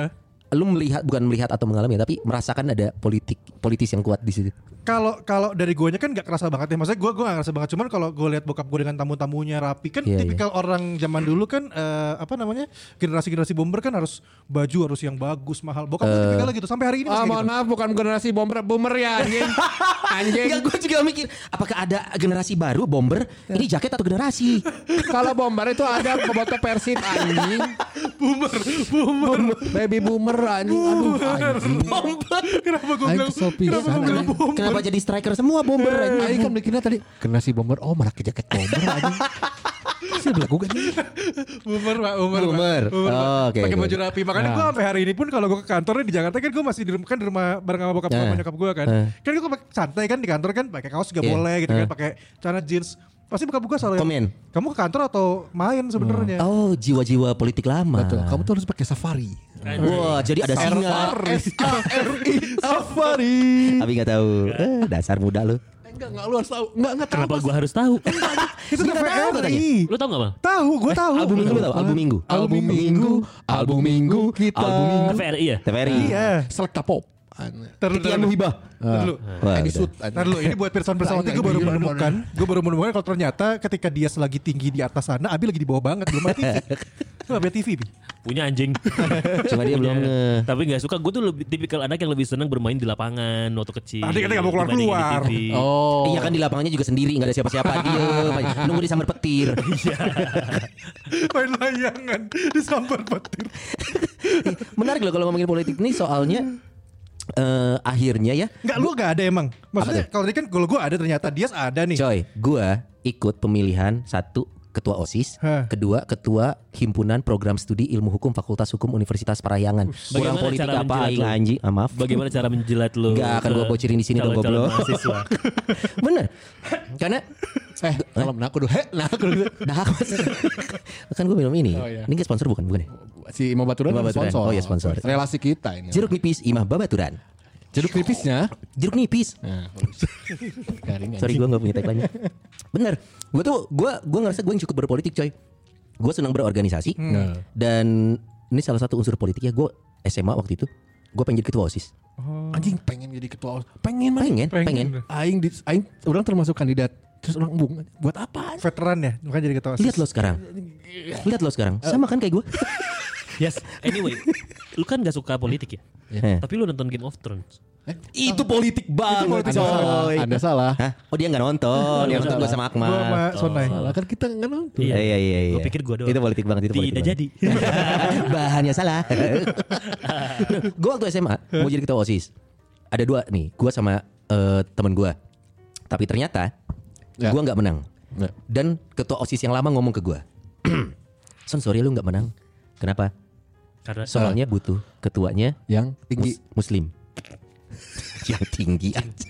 Lu melihat bukan melihat atau mengalami tapi merasakan ada politik politis yang kuat di situ. Kalau kalau dari guanya kan gak kerasa banget ya. Maksudnya gue gue gak kerasa banget. Cuman kalau gue lihat bokap gue dengan tamu-tamunya rapi kan Iya, tipikal orang zaman dulu kan eh, apa namanya generasi-generasi bomber kan harus baju harus yang bagus mahal. Bokap gue tipikal gitu sampai hari ini Ah, masih mohon gitu. maaf bukan generasi bomber boomer ya anjing. anjing. Enggak gue juga mikir apakah ada generasi baru bomber ini jaket atau generasi? Kalau bomber itu ada foto Persib anjing. Boomer, boomer. Baby boomer anjing. Aduh anjing. Kenapa gue bilang kesel pisan anjing. Kenapa jadi striker semua bomber? anjing? Aing kan mikirnya tadi generasi bomber. Oh, malah ke jaket bomber anjing. Saya belagu kan. Boomer pak, boomer, Pak. Boomer. Boomer. Oh, Pakai oke. baju rapi. Makanya Nah. gue sampai hari ini pun kalau gue ke kantornya di Jakarta kan gue masih di rumah kan di rumah bareng sama bokap gue Nah. sama nyokap gue kan. Nah. Kan gue santai kan di kantor kan pakai kaos juga Iya. boleh gitu kan, pakai celana jeans. Pasti selalu yang, Komen. Kamu ke kantor atau main sebenarnya? Oh jiwa-jiwa politik lama. Betul. Kamu tuh harus pakai safari. Wah jadi ada singa. S-A-R-I. Safari. Tapi nggak tahu. Eh, dasar muda lu. Enggak, enggak lu harus tahu. Enggak, enggak tahu. Kenapa gua harus tahu? Itu Nggak tahu katanya. TVRI. Lu tau gak bang? Tahu, gue tahu. Album minggu tahu? Album minggu. Album minggu, album minggu kita. Album minggu. TVRI ya? TVRI. Iya. Selekta pop. Titian. Wah, Ini udah. shoot. Ntar dulu, ini buat Pirsawan Pirsawati gue baru menemukan, gue baru menemukan kalau ternyata ketika dia lagi tinggi di atas sana, Abi lagi di bawah banget, belum TV. Lu Abi TV, Bi? Punya anjing. Cuma dia belum nge. Tapi gak suka. Gue tuh lebih tipikal anak yang lebih seneng bermain di lapangan waktu kecil. Tadi katanya nggak mau di TV. Oh. Iya kan di lapangannya juga sendiri nggak ada siapa-siapa aja. nunggu disambar petir. Main layangan, disambar petir. Menarik loh kalau ngomongin politik nih soalnya eh akhirnya ya Enggak, lu gak ada emang. Maksudnya kalau tadi kan kalau gue ada ternyata dia ada nih. coy gua ikut pemilihan satu ketua OSIS, Hah. kedua ketua himpunan program studi ilmu hukum Fakultas Hukum Universitas Parahyangan. Kurang Bagaimana politik cara apa aing anjing? Ah, maaf. Bagaimana cara menjilat lu? Nggak akan gua bocorin di sini dong, goblok. mahasiswa? Bener. Karena Eh, kalau nah aku dulu. Heh, nah aku dulu. dah kan gue minum ini. Oh, iya. Ini sponsor bukan bukan ya? Si Imam Baturan Imam kan Baturan. sponsor. Oh, iya, sponsor. Relasi kita ini. Jeruk nipis Imah Babaturan. Jeruk nipisnya. Jeruk nipis. Nah, Sorry gue gak punya tagline Bener Gue tuh Gue gua ngerasa gue yang cukup berpolitik coy Gue senang berorganisasi Hmm. Dan Ini salah satu unsur politiknya Gue SMA waktu itu Gue pengen jadi ketua OSIS Anjing pengen jadi ketua. Pengen mah. Pengen Pengen. Pengen Aing di, aing orang termasuk kandidat. Terus orang bung buat apa? Veteran ya, makanya jadi ketua OSIS. Lihat lo sekarang Lihat lo sekarang Sama kan kayak gue Yes. Anyway, lu kan gak suka politik ya? Eh. Tapi lu nonton Game of Thrones. Itu politik banget politik Anda salah. coy. Anda salah. Hah? Oh dia nggak nonton, dia nonton gue sama Gue sama Akmal. Sonai. Salah kan kita nggak nonton. Iya iya iya. iya. Gua pikir gua doang. Itu politik banget itu politik Tidak banget. jadi. Bahannya salah. gue waktu SMA mau jadi ketua OSIS. Ada dua nih, gue sama eh, temen gue. Tapi ternyata Ya. gue nggak menang. Ya. Dan ketua OSIS yang lama ngomong ke gue, Son sorry lu nggak menang. Kenapa? Karena Soalnya butuh ketuanya Yang tinggi. mus- Muslim. yang tinggi aja.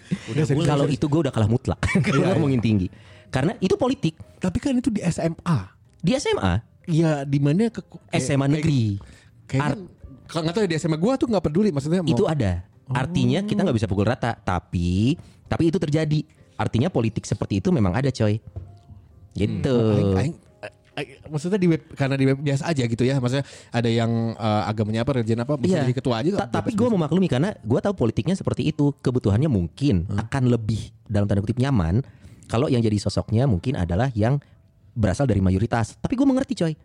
Kalau itu gue udah kalah mutlak. Kalau ngomongin tinggi. Karena itu politik. Tapi kan itu di SMA. Di SMA, Iya di mana ke kayak- SMA kayak- negeri. Kayaknya kalau nggak tahu ya, di SMA gua tuh nggak peduli maksudnya mau itu ada. Artinya kita nggak bisa pukul rata, tapi tapi itu terjadi. Artinya politik seperti itu memang ada, coy. Gitu. Aing- aing- aing- maksudnya di web karena di web biasa aja gitu ya maksudnya ada yang eh, agamanya apa religion apa bisa Iya. jadi ketua aja Ta- tapi gue memaklumi karena gue tahu politiknya seperti itu. Kebutuhannya mungkin akan lebih dalam tanda kutip nyaman kalau yang jadi sosoknya mungkin adalah yang berasal dari mayoritas. Tapi gue mengerti, coy.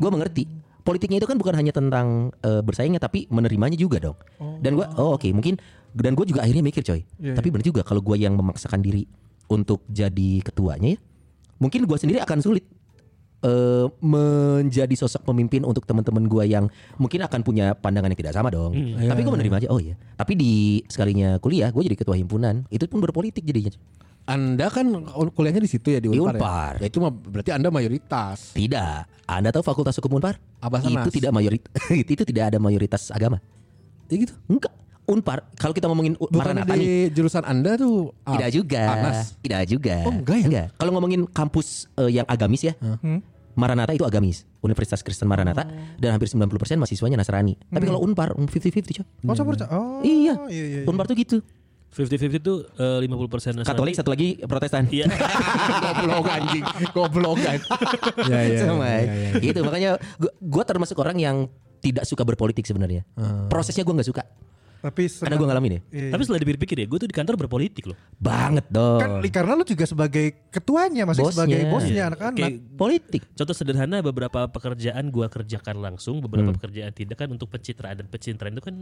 Gue mengerti. Politiknya itu kan bukan hanya tentang eh, bersaingnya tapi menerimanya juga dong. Dan gue oh oke mungkin dan gue juga akhirnya mikir coy. Iya, tapi benar juga kalau gue yang memaksakan diri untuk jadi ketuanya ya, mungkin gue sendiri akan sulit eh, menjadi sosok pemimpin untuk teman-teman gue yang mungkin akan punya pandangan yang tidak sama dong. Tapi gue menerima aja. Oh iya. Tapi di sekalinya kuliah gue jadi ketua himpunan. Itu pun berpolitik jadinya. anda kan kuliahnya di situ ya di Di Unpar, Unpar. Ya? ya itu mah berarti anda mayoritas Tidak. Anda tahu Fakultas Hukum Unpar? Abasanas. Itu tidak mayoritas. itu tidak ada mayoritas agama. ya gitu Enggak. Unpar. Kalau kita ngomongin bukan Maranatha di nih. jurusan anda tuh ah, Tidak juga. Anas. Tidak juga. Oh, enggak ya? Kalau ngomongin kampus eh, yang agamis ya. Maranatha itu agamis. Universitas Kristen Maranatha dan hampir 90% mahasiswanya Nasrani. Tapi kalau Unpar mm, 50-50 coy. Oh, percaya. Oh, Iya. iya, iya. Unpar tuh gitu. 50-50 itu eh, 50% Nasrani. Katolik satu lagi Protestan. Iya. goblok anjing goblok anjing ya ya Sama. ya, ya, ya. Gitu makanya gua, gua termasuk orang yang tidak suka berpolitik sebenarnya. Prosesnya gua nggak suka Tapi karena gua ngalamin ya. Iya, Tapi setelah dipikir-pikir ya, gue tuh di kantor berpolitik loh. Banget dong. kan karena lu juga sebagai ketuanya masih Bosnya. sebagai bosnya Iya. anak-anak. Kayak politik. Contoh sederhana beberapa pekerjaan gua kerjakan langsung, beberapa pekerjaan tidak kan untuk pencitraan dan pencitraan itu kan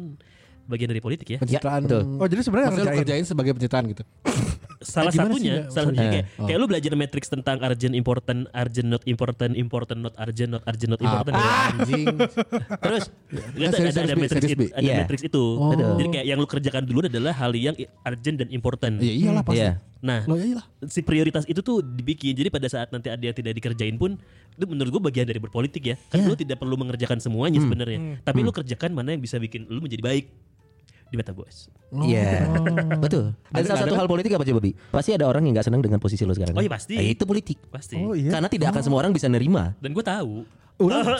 bagian dari politik ya. pencitraan betul. Oh, jadi sebenarnya ngerjain. kerjain sebagai pencitraan gitu Salah gimana satunya, sih, salah satunya Eh. kayak, kayak lu belajar matrix tentang urgent important, urgent not important, important not urgent, not urgent not important. Apa, ya. anjing Terus Ya, ada, serius, ada, ada serius, matrix serius, itu, Bi. ada Iya. matrix itu. Oh. Jadi kayak yang lu kerjakan dulu adalah hal yang urgent dan important. ya iyalah pasti Iya. Nah, ya iyalah si prioritas itu tuh dibikin. Jadi pada saat nanti ada yang tidak dikerjain pun itu menurut gue bagian dari berpolitik ya. Kan lu tidak perlu mengerjakan semuanya sebenarnya. Tapi lu kerjakan mana yang bisa bikin lu menjadi baik di metaverse. Iya. Betul. Dan Ada- salah satu kan? hal politik apa coba Bi? Pasti ada orang yang nggak senang dengan posisi lo sekarang. Oh kan? iya, pasti. Eh, itu politik. Pasti. Oh iya. Karena tidak akan semua orang bisa nerima. Dan gue tahu.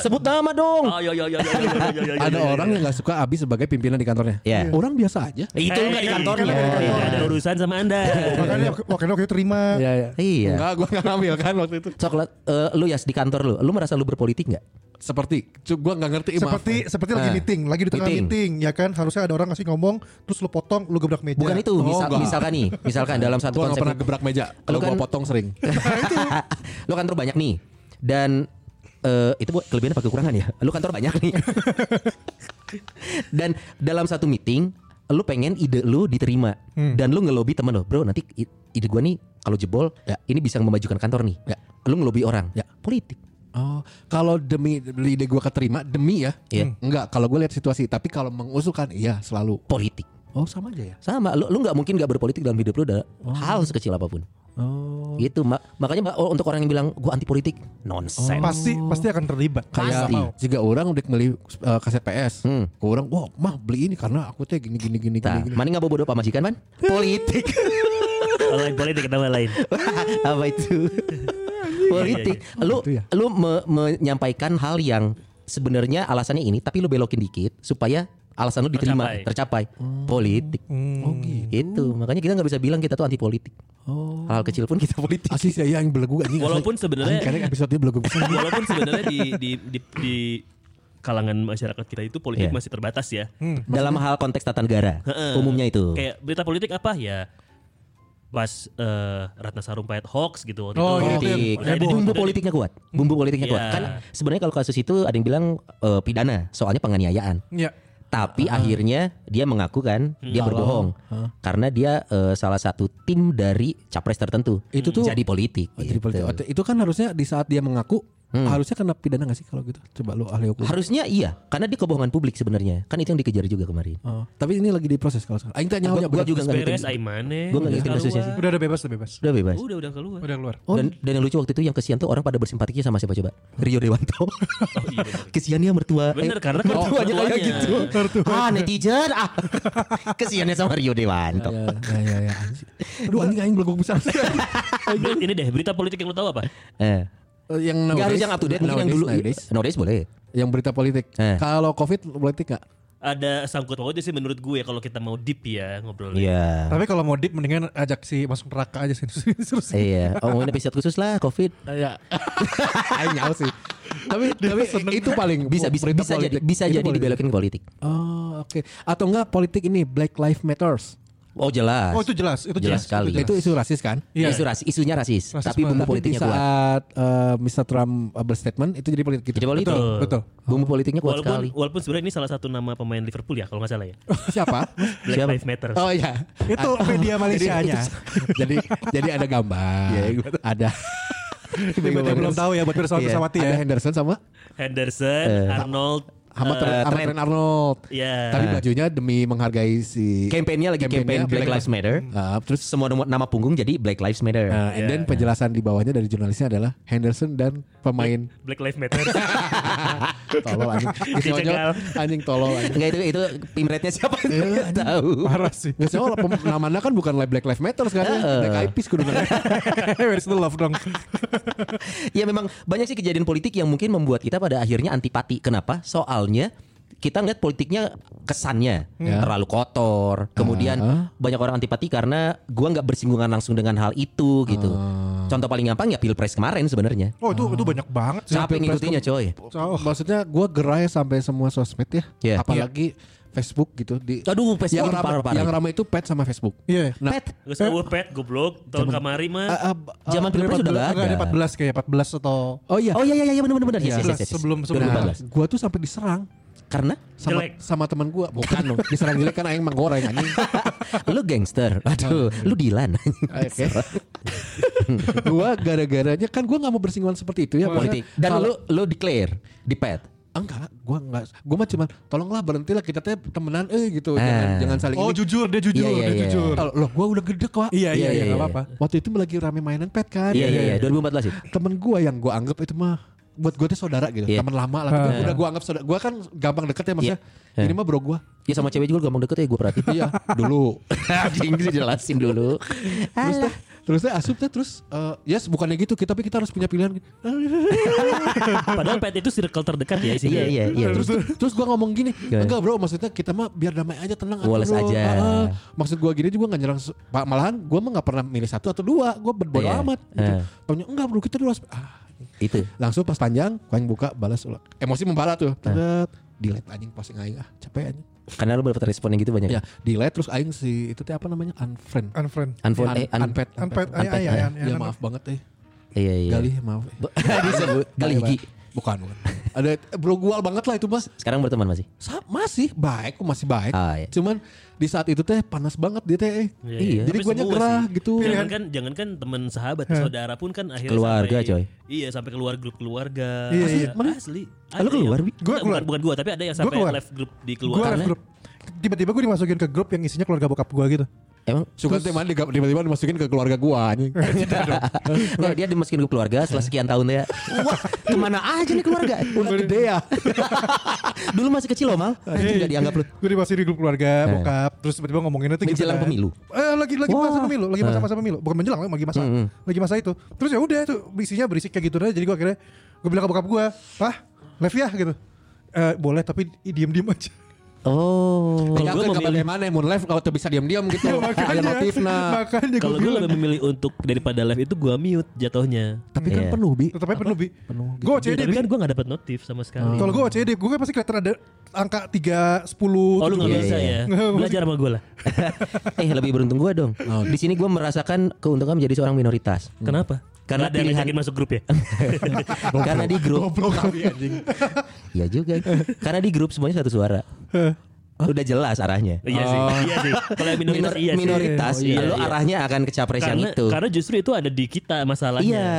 Sebut nama dong. Oh iya iya iya iya iya iya iya. ada orang yang nggak suka Abi sebagai pimpinan di kantornya Iya. orang biasa aja Eh, Itu nggak di kantornya. Ada urusan sama anda. Makanya waktu itu terima. Iya, iya. Iya. Enggak, gue nggak ngambil kan waktu itu. Coklat, eh, lu ya di kantor lu, lu merasa lu berpolitik nggak? Seperti, gue nggak ngerti. maaf. Seperti seperti lagi Ah. meeting, lagi di tengah Meeting. meeting. ya kan harusnya ada orang ngasih ngomong terus lu potong, lu gebrak meja. Bukan itu, Oh, misal, enggak. misalkan nih, misalkan dalam satu gue nggak konsep pernah gebrak meja. Kalau Lu kan- gue potong sering. lu kantor banyak nih dan eh, itu buat kelebihan apa kekurangan ya? Lu kantor banyak nih. dan dalam satu meeting lu pengen ide lu diterima dan lu ngelobi temen lo, bro nanti ide gua nih kalau jebol Ya. ini bisa memajukan kantor nih. Ya. Lu ngelobi orang. Ya. Politik. Oh, kalau demi ide gue keterima, demi ya. Iya. Enggak, kalau gue lihat situasi. Tapi kalau mengusulkan, iya selalu. Politik. Oh, sama aja ya. Sama, lu lu nggak mungkin nggak berpolitik dalam hidup lu dalam hal sekecil apa pun. Oh. Gitu, ma- makanya ma- oh, untuk orang yang bilang gua anti politik, nonsense. pasti pasti akan terlibat. Kayak Pasti. jika orang udah beli uh, kaset PS, Hmm. ke orang, wah mah beli ini karena aku teh gini gini gini Nah, gini. mana nggak bodoh apa majikan man? Politik. Lain politik kita lain. apa itu? Politik. Lu Gitu ya? lu me- menyampaikan hal yang sebenarnya alasannya ini, tapi lu belokin dikit supaya alasan lu diterima, tercapai. Politik. Oh gitu. Itu makanya kita nggak bisa bilang kita tuh anti politik. Oh. Hal kecil pun kita politik. Asli saya yang belegu anjing. Walaupun sebenarnya- karena episode belegu. Walaupun sebenarnya di di di, di kalangan masyarakat kita itu politik Iya. masih terbatas ya. Dalam hal konteks tata negara, umumnya itu. Kayak berita politik apa ya? Pas eh, Ratna Sarumpait hoax gitu waktu Oh, itu. iya, politik. itu Udah di- Bumbu politiknya kuat. Bumbu politiknya Iya. kuat. Kan sebenarnya kalau kasus itu ada yang bilang eh, pidana, soalnya penganiayaan. Iya. Tapi akhirnya dia mengaku kan dia berbohong karena dia eh, salah satu tim dari capres tertentu. Itu tuh- jadi politik. Oh, jadi gitu. politik. Itu kan harusnya di saat dia mengaku harusnya kena pidana gak sih kalau gitu? Coba lu ahli hukum. Harusnya iya, karena dia kebohongan publik sebenarnya. Kan itu yang dikejar juga kemarin. Oh, tapi ini lagi diproses kalau sekarang. Aing tanya Gua, gua juga nggak Beres ngerti. Aimane. Gua nggak ngerti kasusnya sih. Udah udah bebas, udah bebas. Udah bebas. Udah udah keluar. Udah keluar. Oh. Dan, dan yang lucu waktu itu yang kesian tuh orang pada bersimpatinya sama siapa coba? Rio Dewanto. Oh, iya. Kesiannya mertua. Bener, eh, karena kan mertuanya kayak mertuanya. gitu. Ah netizen ah. Kesiannya sama Rio Dewanto. Ya, ya, ya, ya. Aduh anjing aing belum bisa. Ber- Ini deh berita politik yang lu tahu apa? Eh. Eh, yang Nggak harus nowadays- yang up to date mungkin yang nowadays- dulu. nowadays. Nowadays boleh. Yang berita politik. Eh. Kalau Covid politik gak? Ada sangkut pautnya sih menurut gue kalau kita mau deep ya ngobrolnya. Iya. Tapi kalau mau deep mendingan ajak si masuk neraka aja sih. Terus Iya, oh ngomongin episode khusus lah Covid. Ya. Aing nyawa sih. Tapi tapi itu paling Bisa bisa bisa jadi politik. bisa Itu jadi politik. dibelokin ke politik. Oh, oke. Atau enggak politik ini Black Lives Matters. Oh jelas. Oh itu jelas, itu Jelas jelas, sekali. jelas. Itu isu rasis kan? Iya. Isu rasis, isunya rasis, Rasisme. tapi bumbu politiknya kuat. saat eh, Mr. Trump uh, berstatement itu jadi politik gitu. Jadi politik. Betul, betul. Bumbu politiknya kuat Walaupun sekali. walaupun sebenarnya ini salah satu nama pemain Liverpool ya kalau nggak salah ya. Siapa? Black Siapa? Lives Matter. Oh iya. Itu media Malaysia-nya. jadi jadi ada gambar. ada Berarti belum tahu ya buat pesawat Iya, pesawati ada ya. Henderson sama Henderson, Arnold, sama Trent, sama Trent. Trent Arnold. ya. Tapi bajunya demi menghargai si Campaignnya lagi campaign Black Lives Matter. Ah, terus Semua nama- nama punggung jadi Black Lives Matter. Nah, and then penjelasan di bawahnya dari jurnalisnya adalah Henderson dan pemain Black Lives Matter. tolol anjing. Dicegal. anjing tolol anjing. Enggak itu itu pimretnya siapa? Nggak tahu. Parah sih. Oh, pem- namanya kan bukan Black Lives Matter kan, Black Eyed Peas kudu namanya. Where's the love dong? ya memang banyak sih kejadian politik yang mungkin membuat kita pada akhirnya antipati. Kenapa? Soalnya kita ngeliat politiknya kesannya Ya. terlalu kotor. Kemudian Ah. banyak orang antipati karena gua nggak bersinggungan langsung dengan hal itu gitu. Ah. Contoh paling gampang ya pilpres kemarin sebenarnya. Oh itu itu banyak banget sih. Capek ngikutinya coy. Oh. Maksudnya gue gerai sampai semua sosmed ya, Iya. apalagi Facebook gitu di Aduh, Facebook yang ramai parah-parah yang itu. ramai itu pet sama Facebook. Iya. Nah, Pet. Gue pet goblok tahun kamari mah. ah, ah, ah, Zaman pilpres sudah nggak Enggak ada. ada 14 kayak 14 atau oh iya. Oh iya iya iya benar benar benar. Yes, yes, 14 yes, yes. sebelum sebelum Nah, 14. gua tuh sampai diserang Karena sama Jelek. sama teman gua. Bukan dong, diserang jelek kan aing menggoreng anjing. lu gangster. Aduh, lu Dilan. Oke. gua gara-garanya kan gua nggak mau bersinggungan seperti itu ya Politik. Dan lu lu declare di pet. Enggak, gua enggak. Gua mah cuman tolonglah berhentilah kita teh temenan eh gitu. Ah. Jangan jangan saling Oh ini. jujur dia jujur, Iya, iya, dia iya. jujur. Oh, Loh, gua udah gede kok. Iya iya Iya, iya iya, enggak iya. apa-apa. Waktu itu lagi rame mainan pet kan. Iya iya iya 2014 itu. Temen gua yang gua anggap itu mah buat gua tuh saudara gitu, Iya. teman lama lah. Tapi udah gua anggap saudara. Gua kan gampang deket ya maksudnya. Iya. Ini mah bro gua. Ya sama cewek juga gampang deket ya gue perhatiin. iya, dulu. Anjing dijelasin dulu. terus teh terus teh asup teh terus eh, yes bukannya gitu kita tapi kita harus punya pilihan. Padahal pet itu circle terdekat ya isinya. Iya iya iya. terus terus gua ngomong gini enggak bro maksudnya kita mah biar damai aja tenang bro. aja. Ah. maksud gua gini juga nggak nyerang malahan gua mah nggak pernah milih satu atau dua gua berbodo Iya. amat gitu. Ah. Taunya enggak bro kita dulu harus- ah, Itu. langsung pas panjang gua yang buka balas ulang emosi membara tuh Tetet. delete anjing posting aing ah capek anjing Karena lu dapat respon yang gitu banyak. ya delete terus aing si itu teh apa namanya unfriend Unfriend. Unfollow eh un, unpet Unpet. unpet. Iya iya iya. ya maaf banget eh Iya iya. Galih maaf Disebut Gali Igi. Bukan bukan ada bro gual banget lah itu mas Sekarang berteman masih. Sa- masih baik kok masih baik Ah, iya. cuman di saat itu teh panas banget dia teh eh. Iya. Jadi Tapi gua semua gerah sih. gitu. Jangan kan jangan kan teman sahabat, saudara pun kan akhirnya Keluarga, sampai, coy. Iya, sampai keluar grup keluarga. Iya, Asli, iya. Mana? Asli. Ah, lu Ada keluar, Enggak, keluar. Bukan, bukan gua, tapi ada yang sampai keluar. live grup di Gue keluarga. grup. Tiba-tiba gue dimasukin ke grup yang isinya keluarga bokap gue gitu. Emang Suka diga- tiba-tiba dimasukin ke keluarga gua anjing. Nggak, dia dimasukin ke keluarga setelah sekian tahun ya. Wah, ke mana aja nih keluarga? Udah gede ya. Dulu masih kecil loh mal. Anjing nggak dianggap lu. Gue dimasukin di grup keluarga bokap. Terus tiba-tiba ngomonginnya tuh gitu Menjelang pemilu. Eh lagi lagi masa pemilu, lagi masa-masa pemilu. Bukan menjelang, lagi masa. Lagi masa itu. Terus ya udah tuh isinya berisik kayak gitu aja. Jadi gue akhirnya gue bilang ke bokap gue, "Pah, live ya?" gitu. Eh boleh tapi diem-diem aja. Oh. Kalau kan memilih- bagaimana mun live kalau tuh bisa diam-diam gitu. Ada notif nah. Makanya gue Kalau gue lebih memilih untuk daripada live itu gua mute jatuhnya. Tapi kan Iya. penuh bi. Tetapnya penuh bi. Gue Ya, OCD tapi kan gue gak dapet notif sama sekali. Kalau gue OCD, gue kan pasti kelihatan ada angka 3, 10, Oh lu gak Iya, bisa iya. ya? Belajar sama gue lah. eh lebih beruntung gue dong. Di sini gue merasakan keuntungan menjadi seorang minoritas. Kenapa? Karena Nggak yang pilihan- masuk grup ya? Karena di grup Goblok kami anjing. Ya juga. Karena di grup semuanya satu suara. Udah jelas arahnya. Iya sih, iya sih. Kalau minoritas Minor- iya sih. minoritas, Oh, iya, lo iya. arahnya akan ke capres yang itu. karena justru itu ada di kita masalahnya. Iya,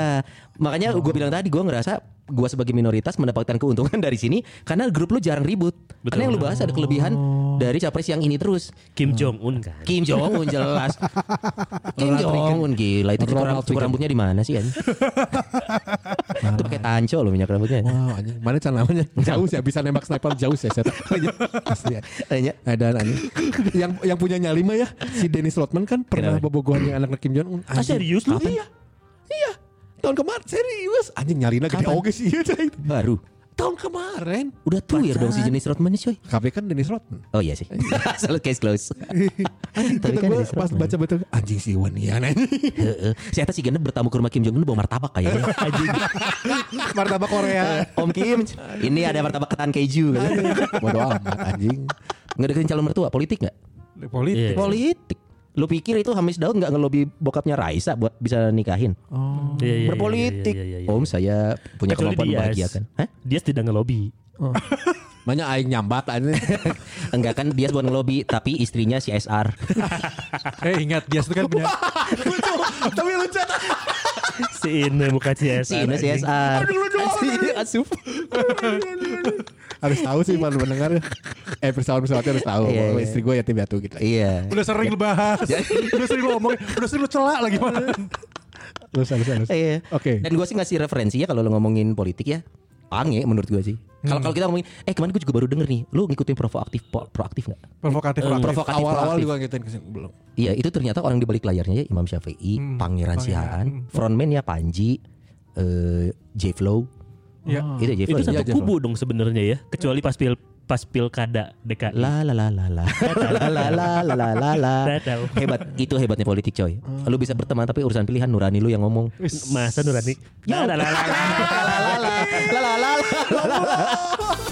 makanya gue bilang tadi gue ngerasa gue sebagai minoritas mendapatkan keuntungan dari sini karena grup lu jarang ribut. Karena yang lu bahas ada kelebihan dari capres yang ini terus. Kim Jong Un kan. Kim Jong Un jelas. Kim Jong Un gila itu cukur, Ronald cukur rambutnya di mana sih anjing? itu pakai tanco loh minyak rambutnya. Wow, anjing. Mana cara namanya? Jauh sih, bisa nembak sniper jauh sih saya. Ya. Tanya. Ada anjing. Yang yang punya nyali mah ya si Dennis Rodman kan pernah bobogohan yang anak Kim Jong Un. Ah, serius lu? Iya. Iya. Tahun kemarin serius. Anjing nyalina gede oge sih iya. Baru. Tahun kemarin. Udah tuir dong si jenis Rodman coy. KB kan Dennis Rodman. Oh iya sih. Selalu case close. Anjing Tapi kan gue pas baca betul anjing si Iwan ya anjing. Si Eta si Ganda bertamu ke rumah Kim Jong Un bawa martabak kayaknya. Martabak Korea. Om Kim, ini ada martabak ketan keju. Bodoh amat anjing. Nggak deketin calon mertua, politik nggak? Politik. Iya. Politik. Lu pikir itu Hamis Daud nggak ngelobi bokapnya Raisa buat bisa nikahin? Iya, iya, Berpolitik. iya, iya, iya, iya. Om saya punya Kecuali kemampuan membahagiakan. Hah? Dia tidak ngelobi. Banyak aing nyambat anjing. Enggak kan dia buat ngelobi tapi istrinya CSR. Eh ingat dia itu kan punya lucu, tapi lucu. Si ini bukan CSR. Si ini CSR. Si Asup. harus tahu sih para pendengar. Eh pesawat pesawatnya harus tahu. Iya, iya. Istri gue yatim piatu gitu. Iya. udah sering lu bahas. udah sering lu ngomong, udah sering lu celak lagi mana. Terus harus harus. Iya. Oke. Dan gue sih ngasih referensi ya kalau lo ngomongin politik ya pange menurut gue sih. Kalau hmm. kita ngomongin, eh kemarin gue juga baru denger nih, lu ngikutin provokatif pro, proaktif nggak? Provokatif, proaktif. provokatif awal-awal juga ngikutin ke sini belum. Iya itu ternyata orang di balik layarnya ya Imam Syafi'i, hmm. Pangeran, Pangeran Sihaan, hmm. frontman ya Panji, uh, J Flow. Ya. Oh. Itu J Flow. Itu satu ya, kubu dong sebenarnya ya, kecuali pas pil pas pilkada DKI. La la la la la. la la la la la la. Hebat, itu hebatnya politik coy. Lu bisa berteman tapi urusan pilihan Nurani lu yang ngomong. Masa Nurani? La la la la la la la la 哈哈